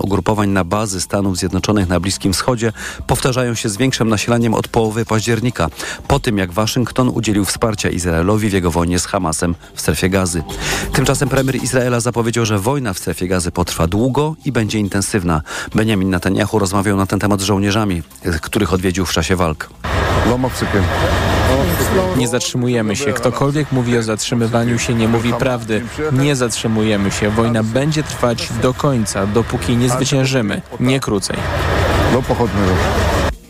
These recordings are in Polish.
ugrupowań na bazy Stanów Zjednoczonych na Bliskim Wschodzie powtarzają się z większym nasileniem od połowy października, po tym jak Waszyngton udzielił wsparcia Izraelowi w jego wojnie z Hamasem w strefie gazy. Tymczasem premier Izraela zapowiedział, że wojna w strefie gazy potrwa długo i będzie intensywna. Benjamin Netanyahu rozmawiał na ten temat z żołnierzami, których odwiedził w czasie walk. Nie zatrzymujemy się. Ktokolwiek mówi o zatrzymywaniu się, nie mówi prawdy. Nie zatrzymujemy się. Wojna będzie trwać do końca, dopóki nie zwyciężymy. Nie krócej. No pochodny.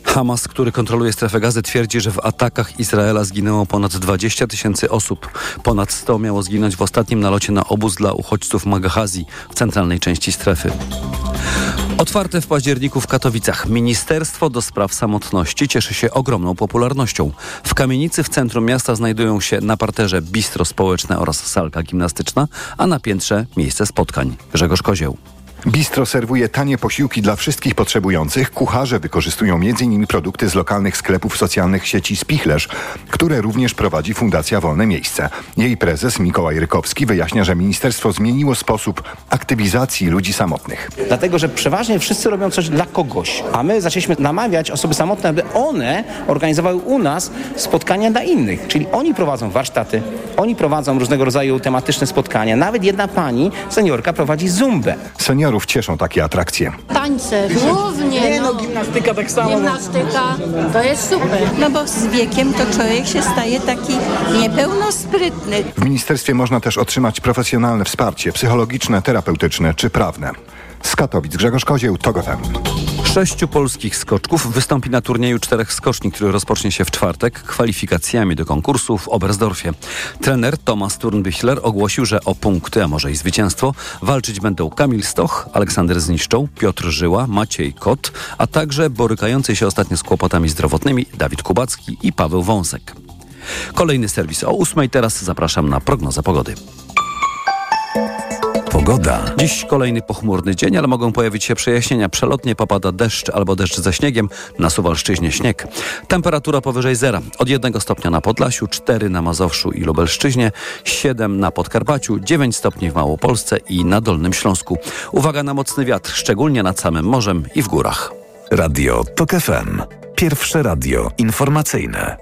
Hamas, który kontroluje strefę gazy, twierdzi, że w atakach Izraela zginęło ponad 20 tysięcy osób. Ponad 100 miało zginąć w ostatnim nalocie na obóz dla uchodźców Magahazi w centralnej części strefy. Otwarte w październiku w Katowicach Ministerstwo do Spraw Samotności cieszy się ogromną popularnością. W kamienicy w centrum miasta znajdują się na parterze bistro społeczne oraz salka gimnastyczna, a na piętrze miejsce spotkań. Grzegorz Kozieł. Bistro serwuje tanie posiłki dla wszystkich potrzebujących. Kucharze wykorzystują m.in. produkty z lokalnych sklepów socjalnych sieci Spichlerz, które również prowadzi Fundacja Wolne Miejsce. Jej prezes Mikołaj Rykowski wyjaśnia, że ministerstwo zmieniło sposób aktywizacji ludzi samotnych. Dlatego, że przeważnie wszyscy robią coś dla kogoś, a my zaczęliśmy namawiać osoby samotne, aby one organizowały u nas spotkania dla innych. Czyli oni prowadzą warsztaty, oni prowadzą różnego rodzaju tematyczne spotkania. Nawet jedna pani, seniorka, prowadzi zumbę. Seniorów cieszą takie atrakcje. Tańce, głównie. Nie no, gimnastyka tak samo. Gimnastyka, to jest super. No bo z wiekiem to człowiek się staje taki niepełnosprytny. W ministerstwie można też otrzymać profesjonalne wsparcie psychologiczne, terapeutyczne czy prawne. Z Katowic Grzegorz Kozieł, TOG FM. Sześciu polskich skoczków wystąpi na turnieju czterech skoczni, który rozpocznie się w czwartek kwalifikacjami do konkursu w Oberstdorfie. Trener Tomasz Turnbichler ogłosił, że o punkty, a może i zwycięstwo walczyć będą Kamil Stoch, Aleksander Zniszczą, Piotr Żyła, Maciej Kot, a także borykający się ostatnio z kłopotami zdrowotnymi Dawid Kubacki i Paweł Wąsek. Kolejny serwis o ósmej. Teraz zapraszam na prognozę pogody. Pogoda. Dziś kolejny pochmurny dzień, ale mogą pojawić się przejaśnienia. Przelotnie popada deszcz albo deszcz ze śniegiem. Na Suwalszczyźnie śnieg. Temperatura powyżej zera. Od 1 stopnia na Podlasiu, 4 na Mazowszu i Lubelszczyźnie, 7 na Podkarpaciu, 9 stopni w Małopolsce i na Dolnym Śląsku. Uwaga na mocny wiatr, szczególnie nad samym morzem i w górach. Radio TOK FM. Pierwsze radio informacyjne.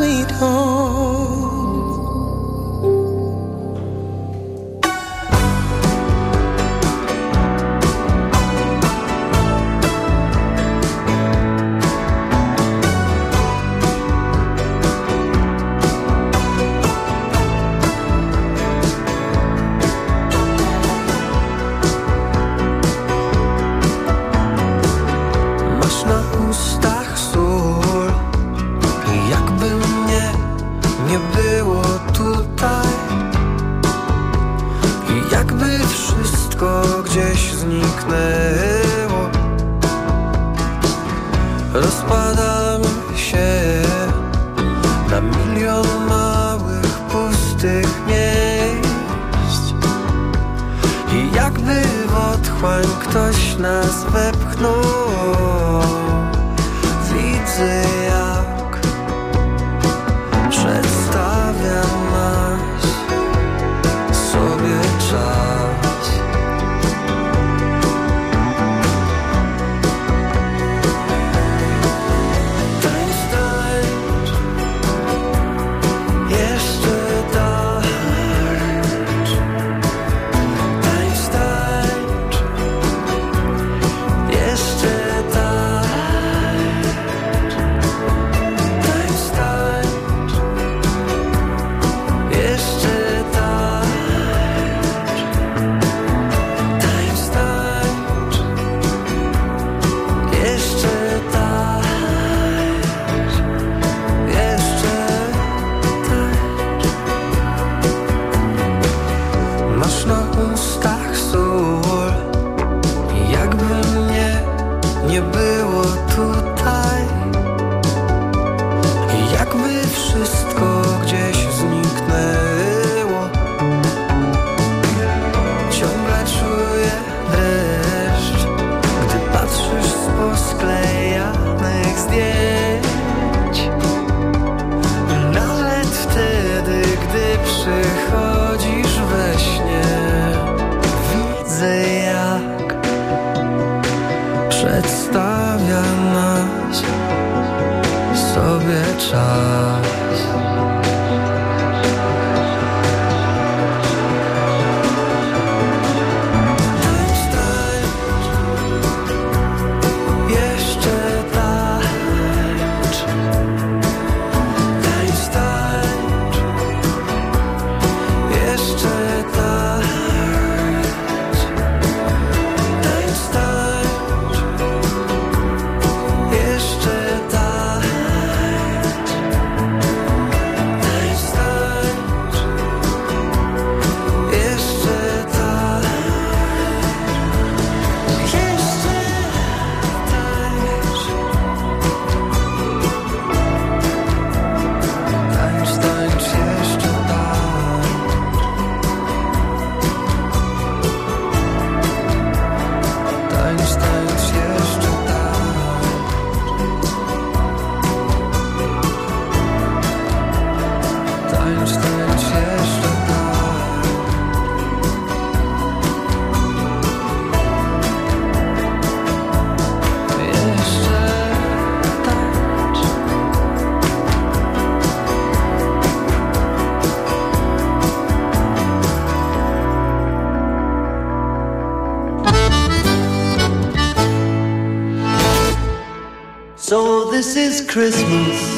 Sweet home. Christmas.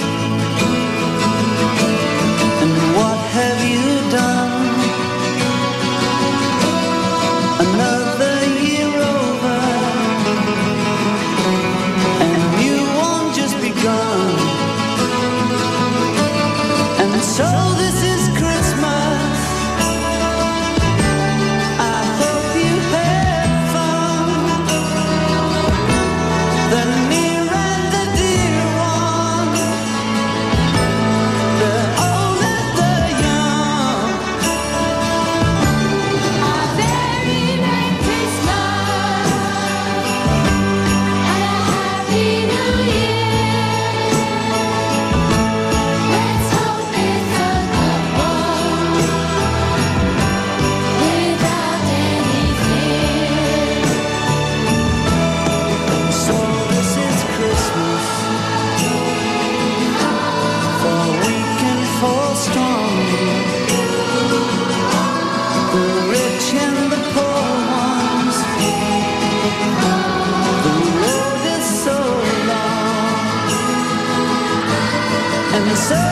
say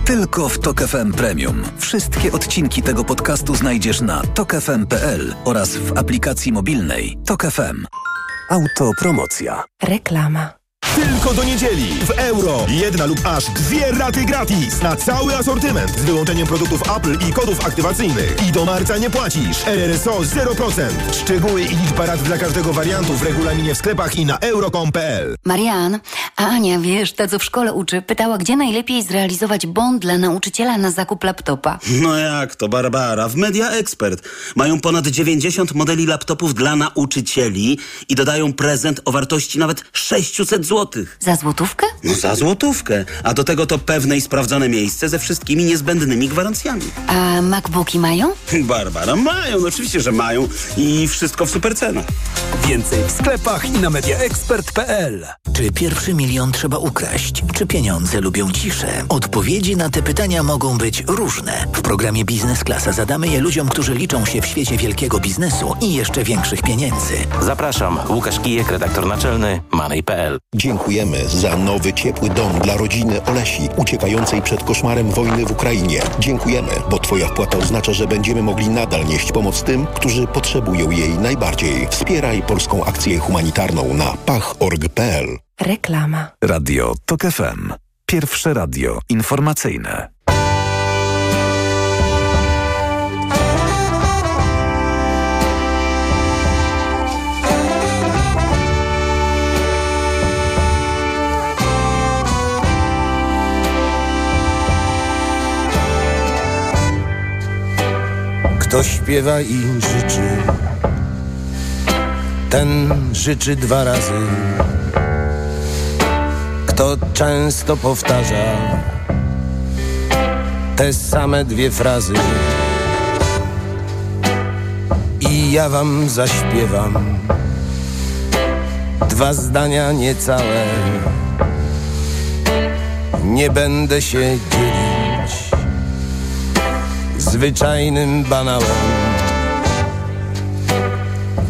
Tylko w Tok FM Premium. Wszystkie odcinki tego podcastu znajdziesz na tokefm.pl oraz w aplikacji mobilnej Tok FM. Autopromocja. Reklama. Tylko do niedzieli w euro. Jedna lub aż dwie raty gratis na cały asortyment z wyłączeniem produktów Apple i kodów aktywacyjnych. I do marca nie płacisz. RRSO 0%. Szczegóły i liczba rat dla każdego wariantu w regulaminie w sklepach i na euro.com.pl. Marian, a Ania, wiesz, ta co w szkole uczy, pytała, gdzie najlepiej zrealizować bond dla nauczyciela na zakup laptopa. No jak to, Barbara? W Media Expert mają ponad 90 modeli laptopów dla nauczycieli i dodają prezent o wartości nawet 600 zł. Za złotówkę? No za złotówkę. A do tego to pewne i sprawdzone miejsce ze wszystkimi niezbędnymi gwarancjami. A MacBooki mają? Barbara, mają, no oczywiście, że mają i wszystko w supercenach. Więcej w sklepach i na mediaexpert.pl. Czy pierwszy milion trzeba ukraść? Czy pieniądze lubią ciszę? Odpowiedzi na te pytania mogą być różne. W programie Biznes Klasa zadamy je ludziom, którzy liczą się w świecie wielkiego biznesu i jeszcze większych pieniędzy. Zapraszam, Łukasz Kijek, redaktor naczelny Money.pl. Dziękujemy za nowy ciepły dom dla rodziny Olesi, uciekającej przed koszmarem wojny w Ukrainie. Dziękujemy, bo Twoja wpłata oznacza, że będziemy mogli nadal nieść pomoc tym, którzy potrzebują jej najbardziej. Wspieraj polską akcję humanitarną na pach.org.pl. Reklama. Radio Tok FM. Pierwsze radio informacyjne. Kto śpiewa i życzy, ten życzy dwa razy. Kto często powtarza te same dwie frazy. I ja wam zaśpiewam dwa zdania niecałe. Nie będę się dzielić zwyczajnym banałem.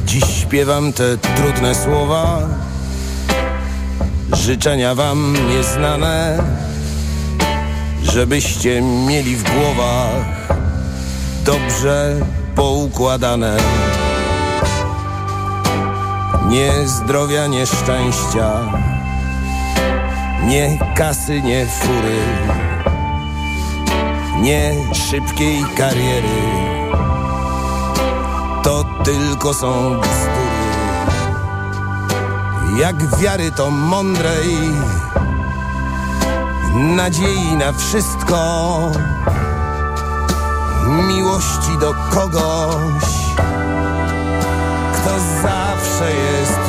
Dziś śpiewam te trudne słowa, życzenia wam nieznane, żebyście mieli w głowach dobrze poukładane. Nie zdrowia, nie szczęścia, nie kasy, nie fury, nie szybkiej kariery. To tylko są bzdury. Jak wiary to mądrej, nadziei na wszystko, miłości do kogoś, kto zawsze jest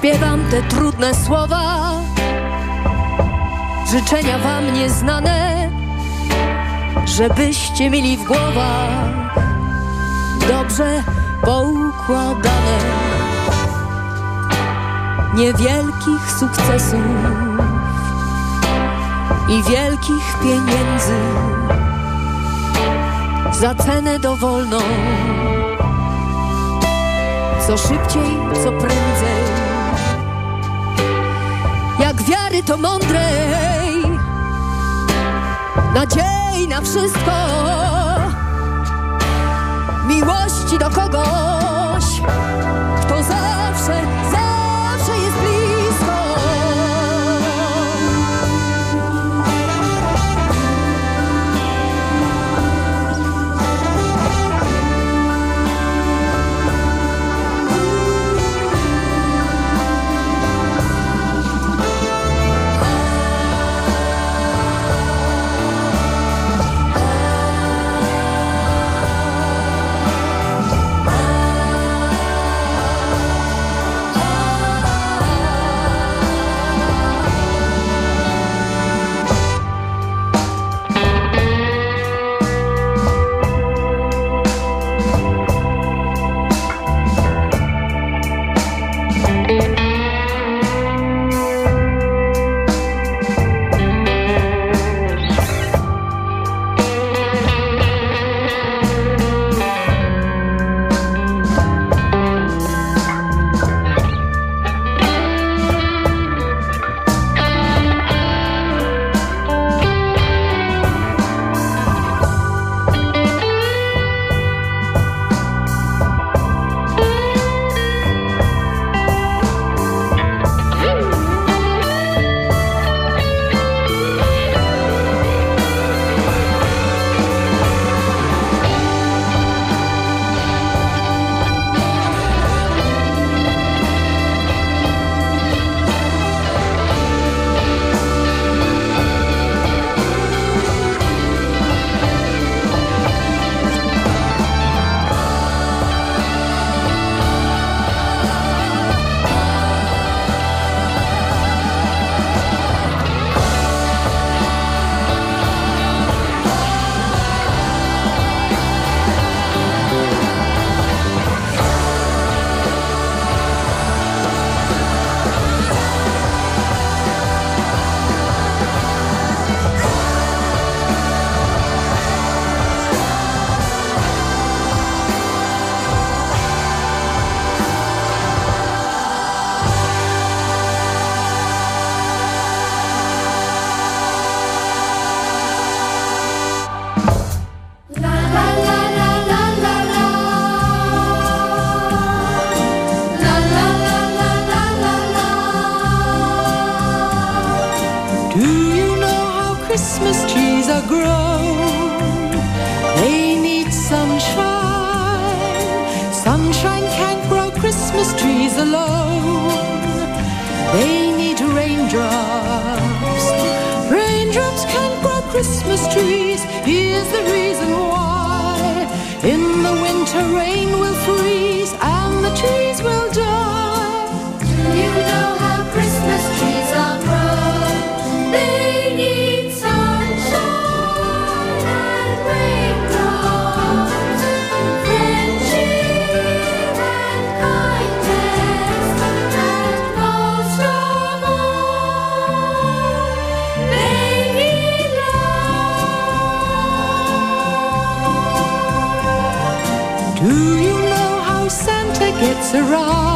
śpiewam te trudne słowa, życzenia wam nieznane, żebyście mieli w głowach dobrze poukładane. Niewielkich sukcesów i wielkich pieniędzy za cenę dowolną co szybciej, co prędzej. To mądrej, nadziei na wszystko, miłości do kogoś, alone. They need raindrops. Raindrops can grow Christmas trees. Here's the reason why. In the winter, rain will freeze. surround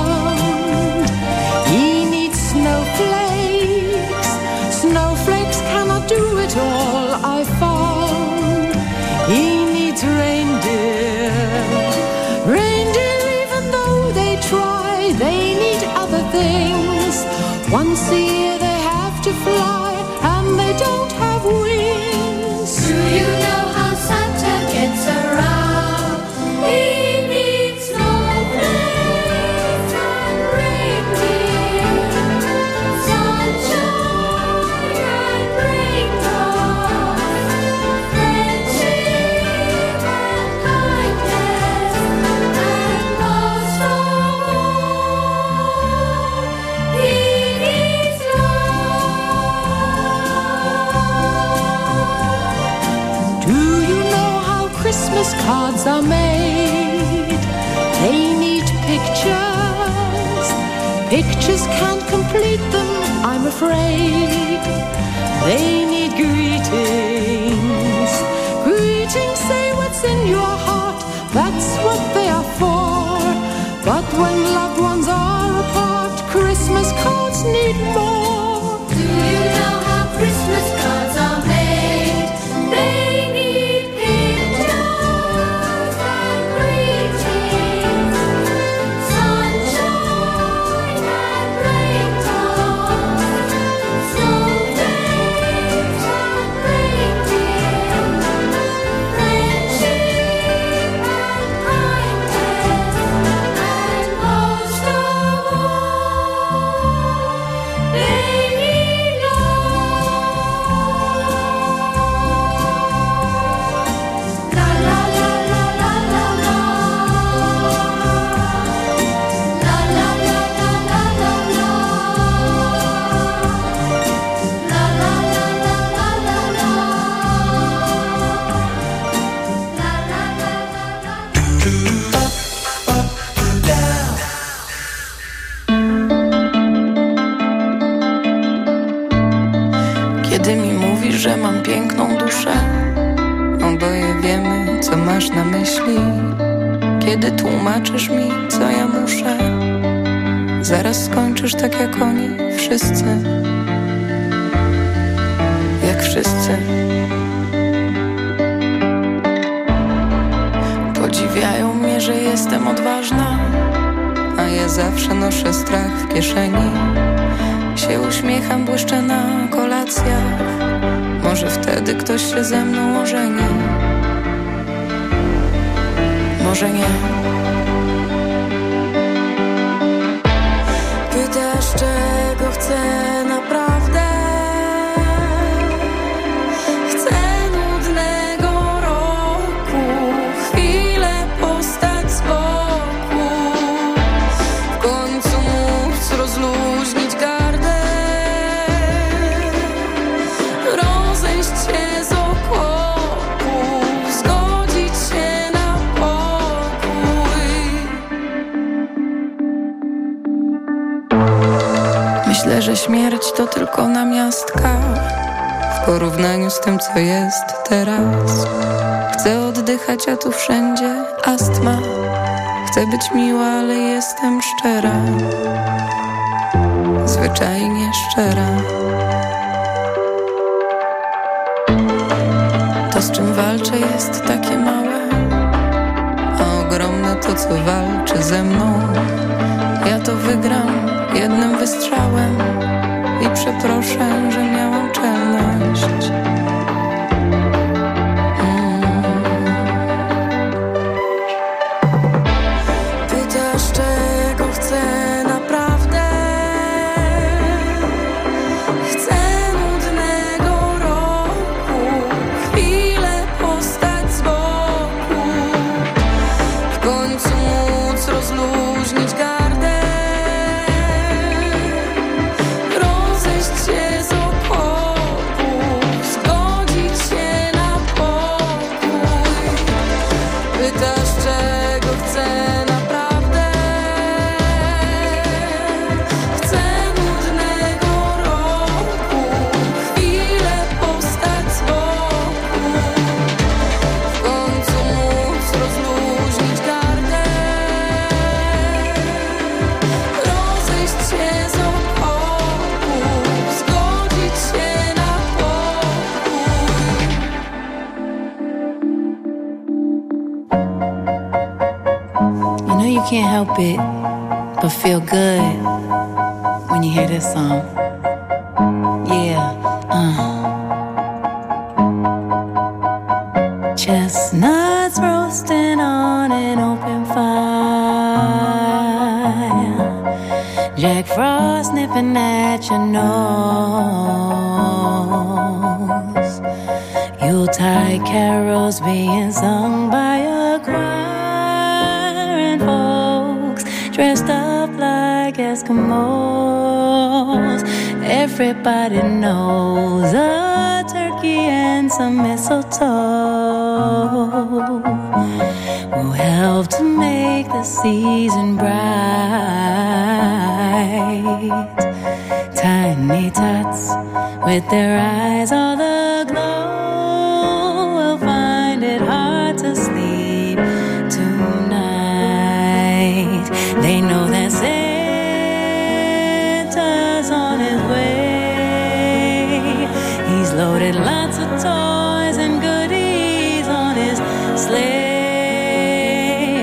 Pictures can't complete them, I'm afraid. They need greetings. Greetings say what's in your heart, that's what they are for. But when loved ones are apart, Christmas cards need more. Masz na myśli. Kiedy tłumaczysz mi, co ja muszę, zaraz skończysz tak jak oni wszyscy. Jak wszyscy. Podziwiają mnie, że jestem odważna, a ja zawsze noszę strach w kieszeni. Się uśmiecham, błyszczę na kolacjach Może wtedy ktoś się ze mną ożeni Może nie. Pytasz czego chcę tylko namiastka W porównaniu z tym, co jest teraz. Chcę oddychać, a tu wszędzie astma. Chcę być miła, ale jestem szczera. Zwyczajnie szczera. To, z czym walczę, jest takie małe. A ogromne to, co walczy ze mną. Ja to wygram jednym wystrzałem I przeproszę, że miałam czelność loaded lots of toys and goodies on his sleigh.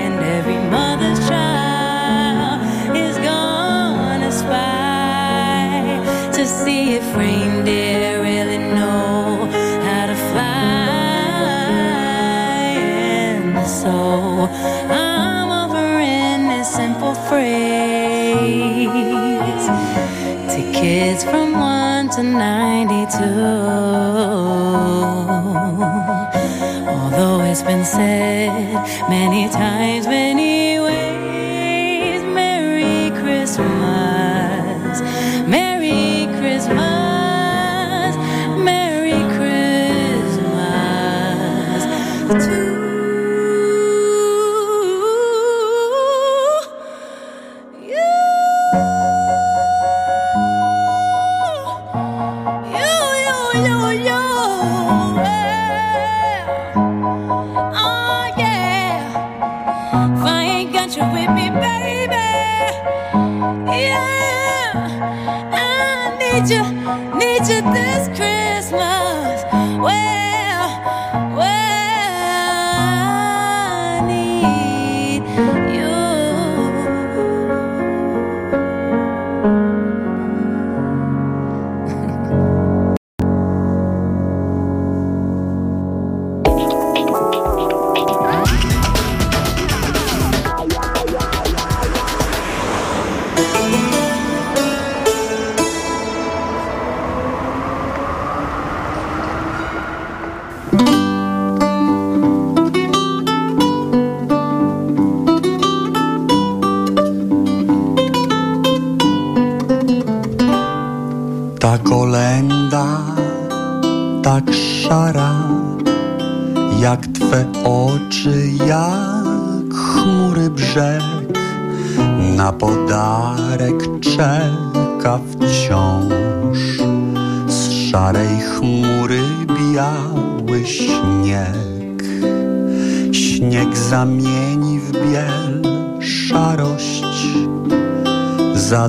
and every mother's child is gonna spy to see if reindeer really know how to fly. And so I'm offering this simple phrase to kids from one to nine too. Although it's been said many times, many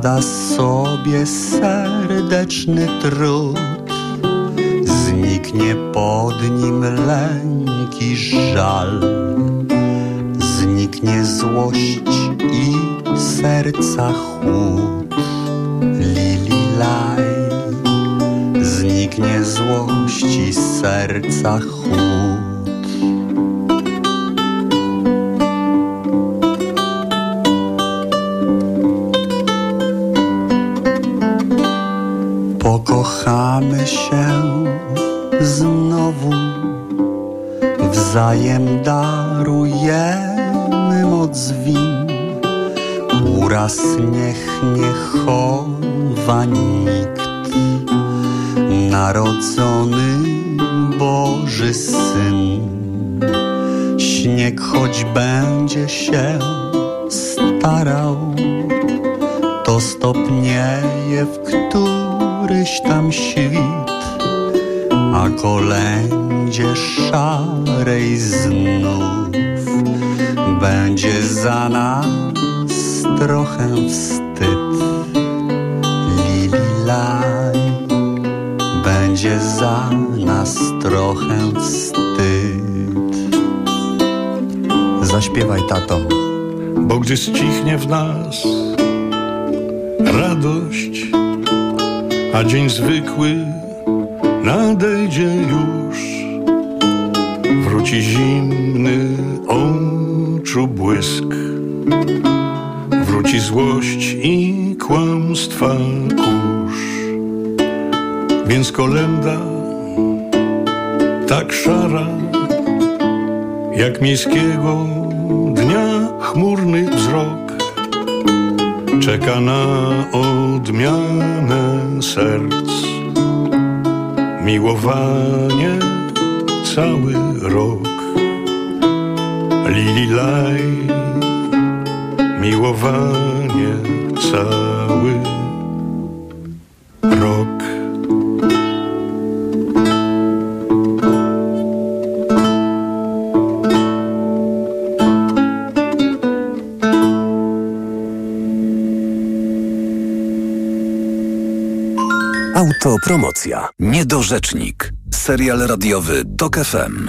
zada sobie serdeczny trud. Zniknie pod nim lęk i żal Ciemnieje w któryś tam świt, a kolędzie szarej znów będzie za nas trochę wstyd. Lili laj, będzie za nas trochę wstyd. Zaśpiewaj tato. Bo gdy ścichnie w nas radość, a dzień zwykły nadejdzie już, wróci zimny oczu błysk, wróci złość i kłamstwa kurz. Więc kolenda tak szara, jak miejskiego czeka na odmianę serc. Miłowanie cały rok. Lili laj, miłowanie cały Autopromocja. Niedorzecznik. Serial radiowy TOK FM.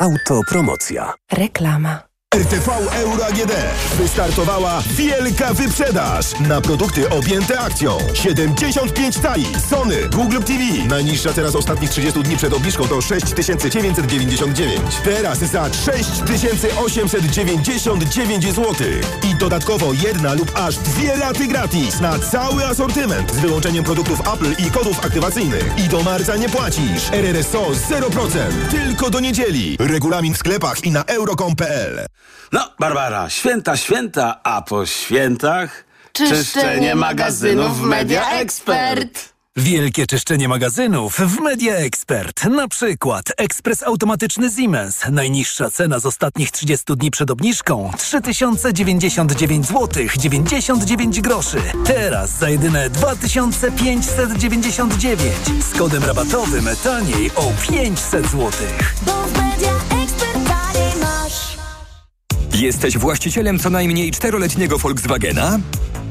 Autopromocja. Reklama. RTV Euro AGD. Wystartowała wielka wyprzedaż na produkty objęte akcją. 75 tali. Sony, Google TV. Najniższa teraz ostatnich 30 dni przed obniżką to 6999. Teraz za 6899 zł. I dodatkowo jedna lub aż dwie raty gratis na cały asortyment z wyłączeniem produktów Apple i kodów aktywacyjnych. I do marca nie płacisz. RRSO 0%. Tylko do niedzieli. Regulamin w sklepach i na euro.com.pl. No, Barbara, święta, święta, a po świętach Czyszczenie magazynów w Media Expert. Wielkie czyszczenie magazynów w Media Expert. Na przykład ekspres automatyczny Siemens. Najniższa cena z ostatnich 30 dni przed obniżką 3099 zł 99 groszy. Teraz za jedyne 2599 z kodem rabatowym taniej o 500 zł. Bo w Media. Jesteś właścicielem co najmniej czteroletniego Volkswagena?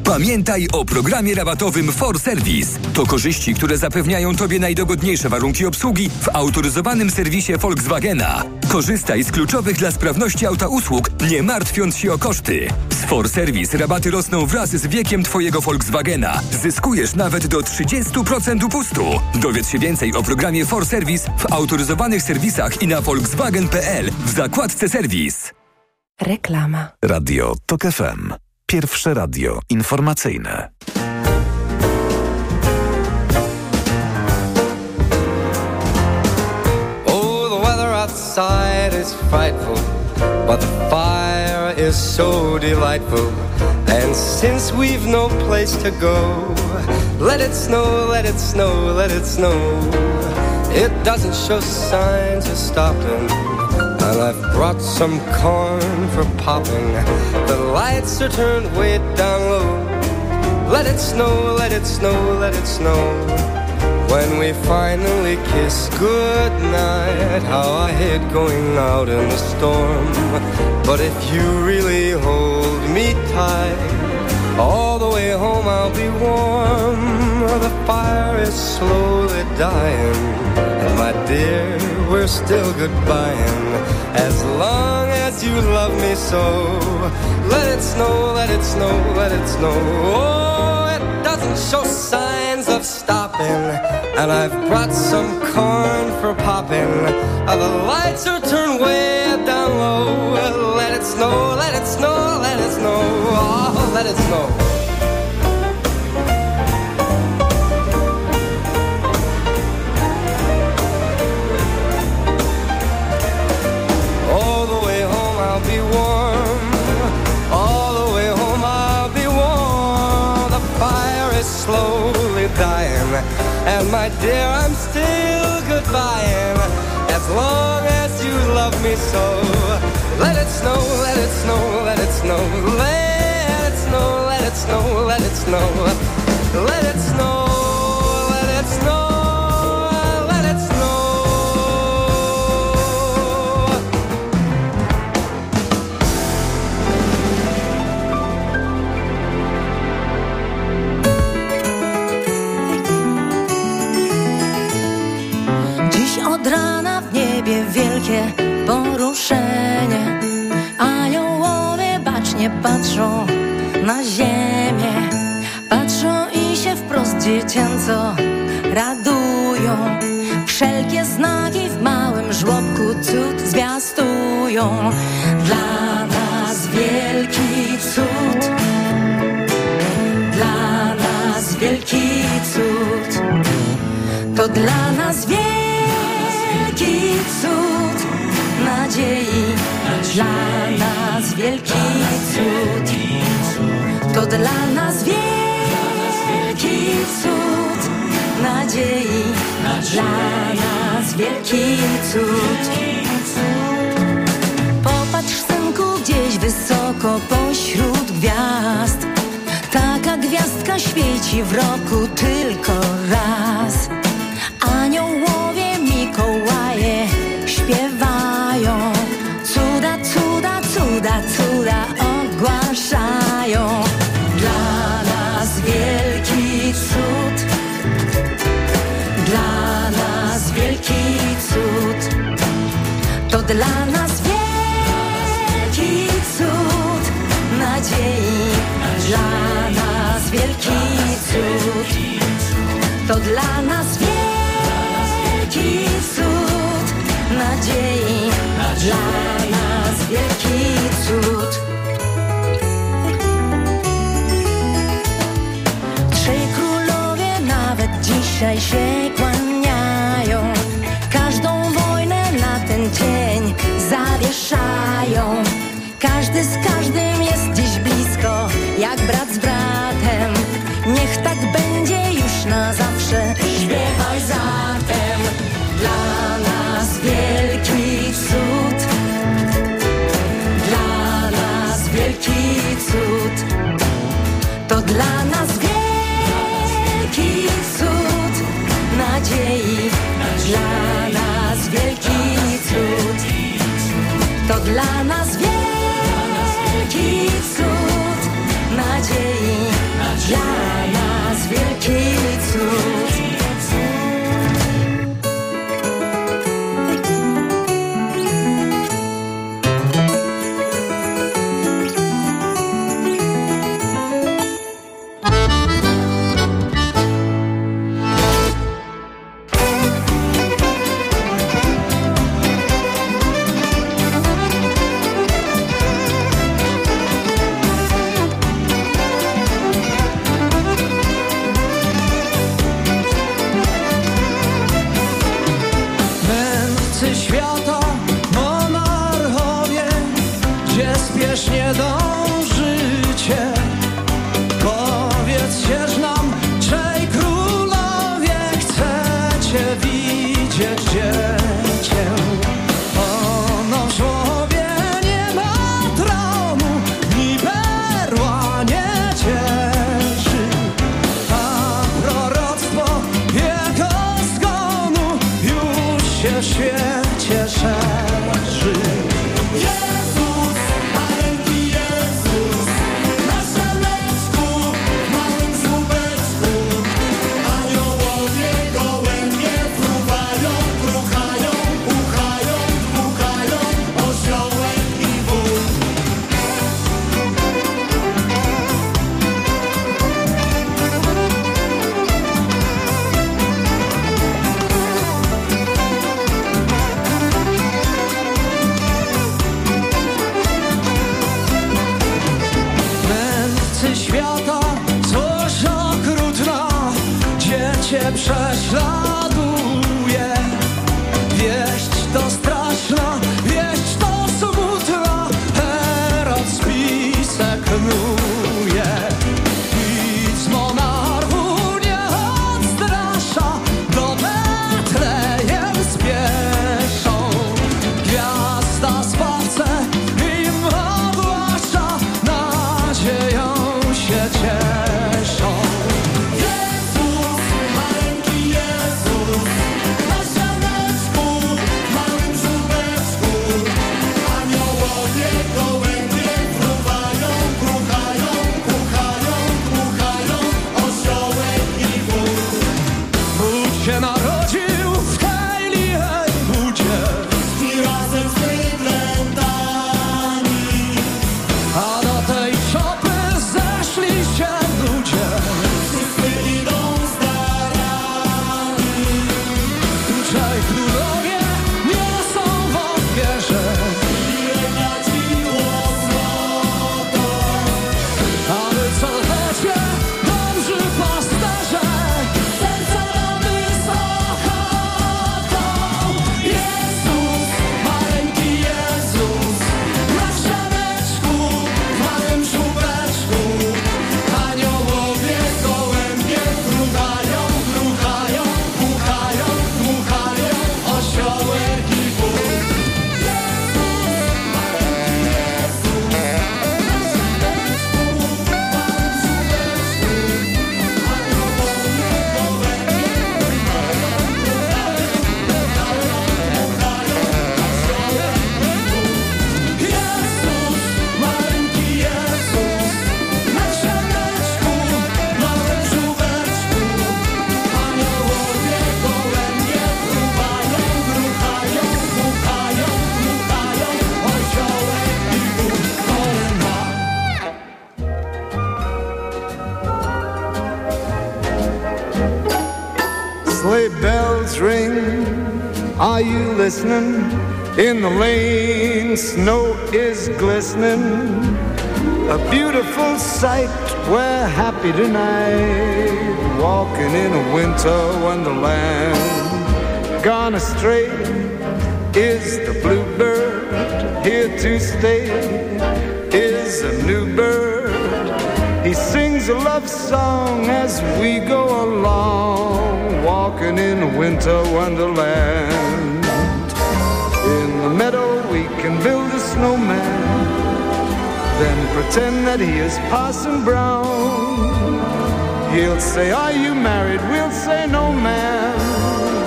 Pamiętaj o programie rabatowym For Service. To korzyści, które zapewniają Tobie najdogodniejsze warunki obsługi w autoryzowanym serwisie Volkswagena. Korzystaj z kluczowych dla sprawności auta usług, nie martwiąc się o koszty. Z For Service rabaty rosną wraz z wiekiem Twojego Volkswagena. Zyskujesz nawet do 30% upustu. Dowiedz się więcej o programie For Service w autoryzowanych serwisach i na volkswagen.pl w zakładce serwis. Reklama. Radio TOK FM. Pierwsze radio informacyjne. Oh, the weather outside is frightful, but the fire is so delightful. And since we've no place to go, let it snow, let it snow, let it snow. It doesn't show signs of stopping. And I've brought some corn for popping. The lights are turned way down low. Let it snow, let it snow, let it snow. When we finally kiss goodnight, how I hate going out in the storm. But if you really hold me tight, all the way home I'll be warm. The fire is slowly dying, my dear, we're still goodbying. As long as you love me so, let it snow, let it snow, let it snow. Oh, it doesn't show signs of stopping. And I've brought some corn for popping. Uh, the lights are turned way down low. Let it snow, let it snow, let it snow. Oh, let it snow. And my dear, I'm still goodbying. As long as you love me so. Let it snow, let it snow, let it snow, let it snow, let it snow, let it snow, let it snow, patrzą na ziemię. Patrzą i się wprost dziecięco radują. Wszelkie znaki w małym żłobku cud zwiastują. Dla nas wielki cud. Dla nas wielki cud. To dla nas wielki cud nadziei, dla nas wielki cud. To dla nas wielki cud nadziei, dla nas wielki cud. Popatrz, synku, gdzieś wysoko pośród gwiazd. Taka gwiazdka świeci w roku tylko raz. Dla nas wielki cud nadziei. Dla nas wielki cud. To dla nas wielki cud nadziei. Dla nas wielki cud. Każdy z każdym jest dziś blisko, jak brat z bratem. Niech tak będzie już na zawsze. Śpiewaj zatem dla nas wielki cud. Dla nas wielki cud. To dla nas wielki cud nadziei. Dla nas wielki cud. To dla nas wielki Dla nas wielki cud. 不要 Are you listening? In the lane, snow is glistening. A beautiful sight, we're happy tonight. Walking in a winter wonderland. Gone astray is the bluebird. Here to stay is a new bird. He sings a love song as we go along. Walking in winter wonderland. In the meadow, we can build a snowman, then pretend that he is Parson Brown. He'll say, Are you married? We'll say, No, man.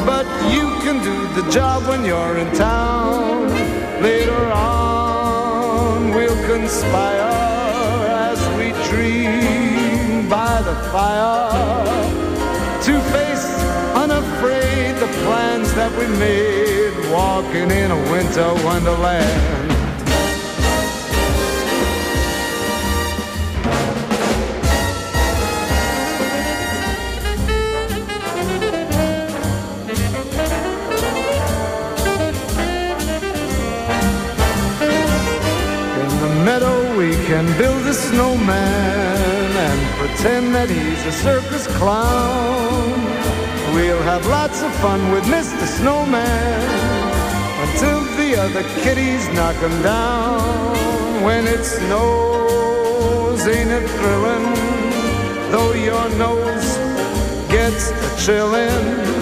But you can do the job when you're in town. Later on, we'll conspire as we dream by the fire to face plans that we made walking in a winter wonderland. In the meadow we can build a snowman and pretend that he's a circus clown. We'll have lots of fun with Mr. Snowman until the other kitties knock him down. When it snows, ain't it thrilling? Though your nose gets a chillin',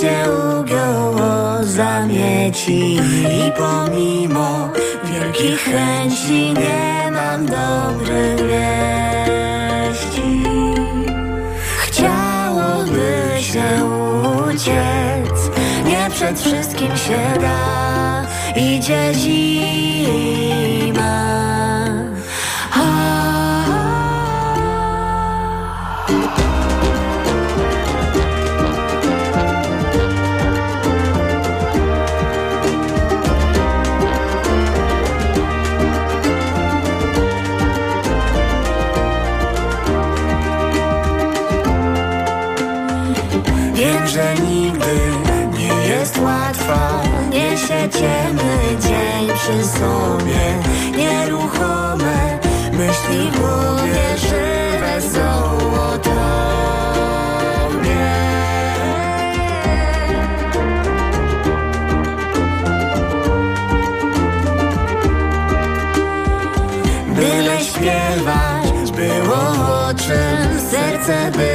się ugiął o zamieci I pomimo wielkich chęci Nie mam dobrych wieści. Chciałoby się uciec Nie przed wszystkim się da. Idzie zima czym Serce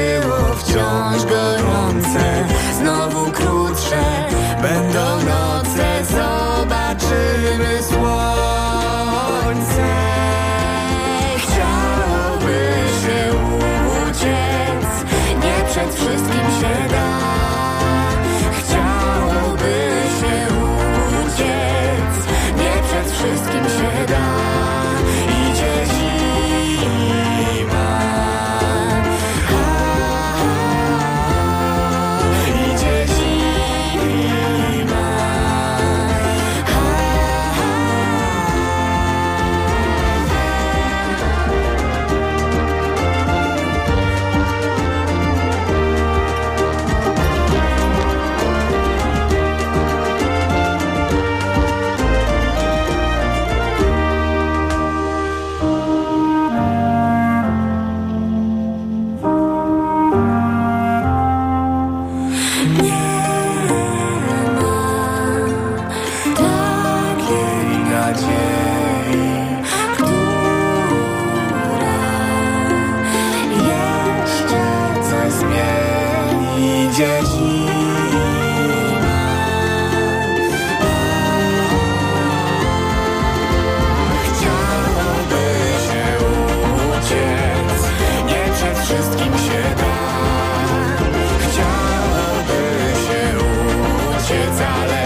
Italian.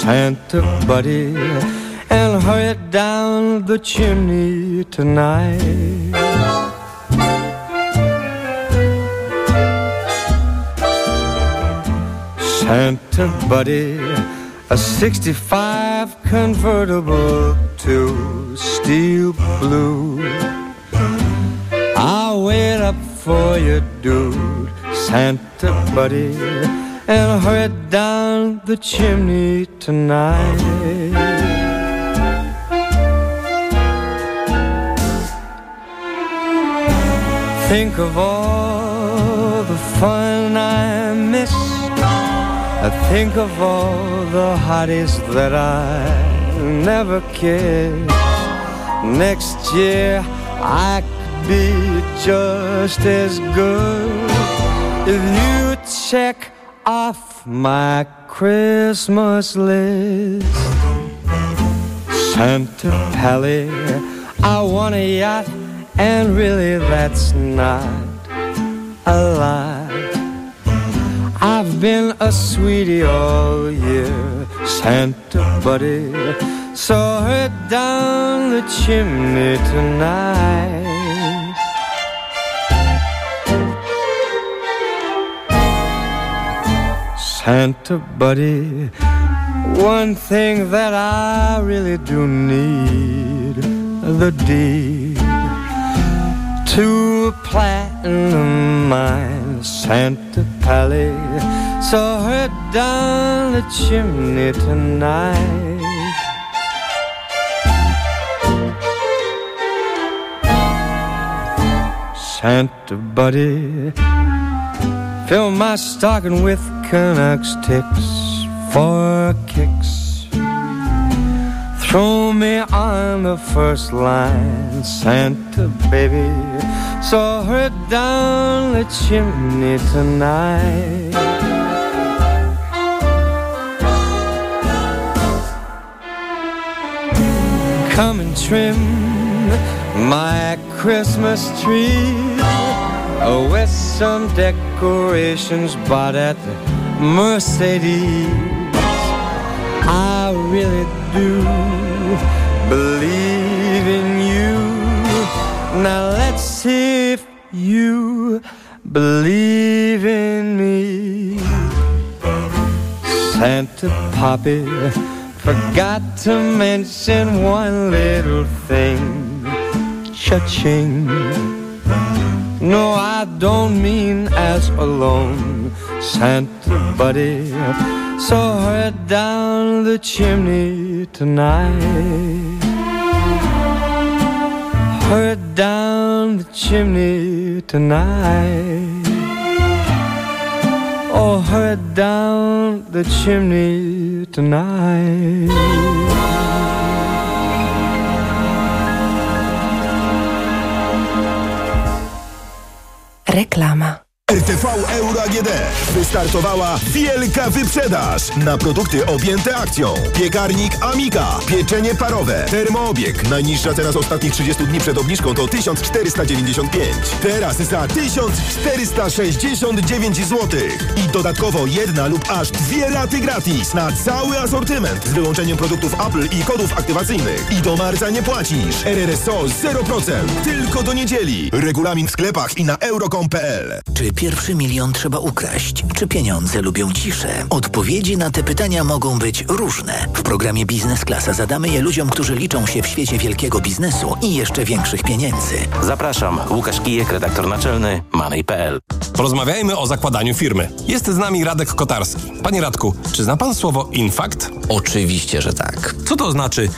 Santa buddy, and hurry down the chimney tonight. Santa buddy, a 65 convertible to steel blue. I'll wait up for you, dude, Santa buddy, and hurry down the chimney tonight. Think of all the fun I missed. I think of all the hotties that I never kissed. Next year I could be just as good if you check off my Christmas list. Santa Pally, I want a yacht, and really that's not a lie. I've been a sweetie all year, Santa buddy. Saw her down the chimney tonight. Santa buddy, one thing that I really do need the deed to a platinum mine, Santa Pally. Saw her down the chimney tonight. Santa buddy, fill my stocking with Canucks ticks for kicks. Throw me on the first line, Santa baby. Saw her down the chimney tonight. Come and trim my Christmas tree with some decorations bought at the Mercedes. I really do believe in you. Now let's see if you believe in me. Santa Poppy forgot to mention one little thing. Cha-ching. No, I don't mean as alone. Santa buddy saw her down the chimney tonight. Her down the chimney tonight. Oh, her down the chimney tonight. Reklama. RTV Euro AGD. Wystartowała wielka wyprzedaż na produkty objęte akcją. Piekarnik Amika, pieczenie parowe, termoobieg. Najniższa cena z ostatnich 30 dni przed obniżką to 1495. Teraz za 1469 zł. I dodatkowo jedna lub aż dwie raty gratis na cały asortyment z wyłączeniem produktów Apple i kodów aktywacyjnych. I do marca nie płacisz. RRSO 0%. Tylko do niedzieli. Regulamin w sklepach i na euro.com.pl. pierwszy milion trzeba ukraść? Czy pieniądze lubią ciszę? Odpowiedzi na te pytania mogą być różne. W programie Biznes Klasa zadamy je ludziom, którzy liczą się w świecie wielkiego biznesu i jeszcze większych pieniędzy. Zapraszam, Łukasz Kijek, redaktor naczelny Money.pl. Porozmawiajmy o zakładaniu firmy. Jest z nami Radek Kotarski. Panie Radku, czy zna pan słowo infact? Oczywiście, że tak. Co to znaczy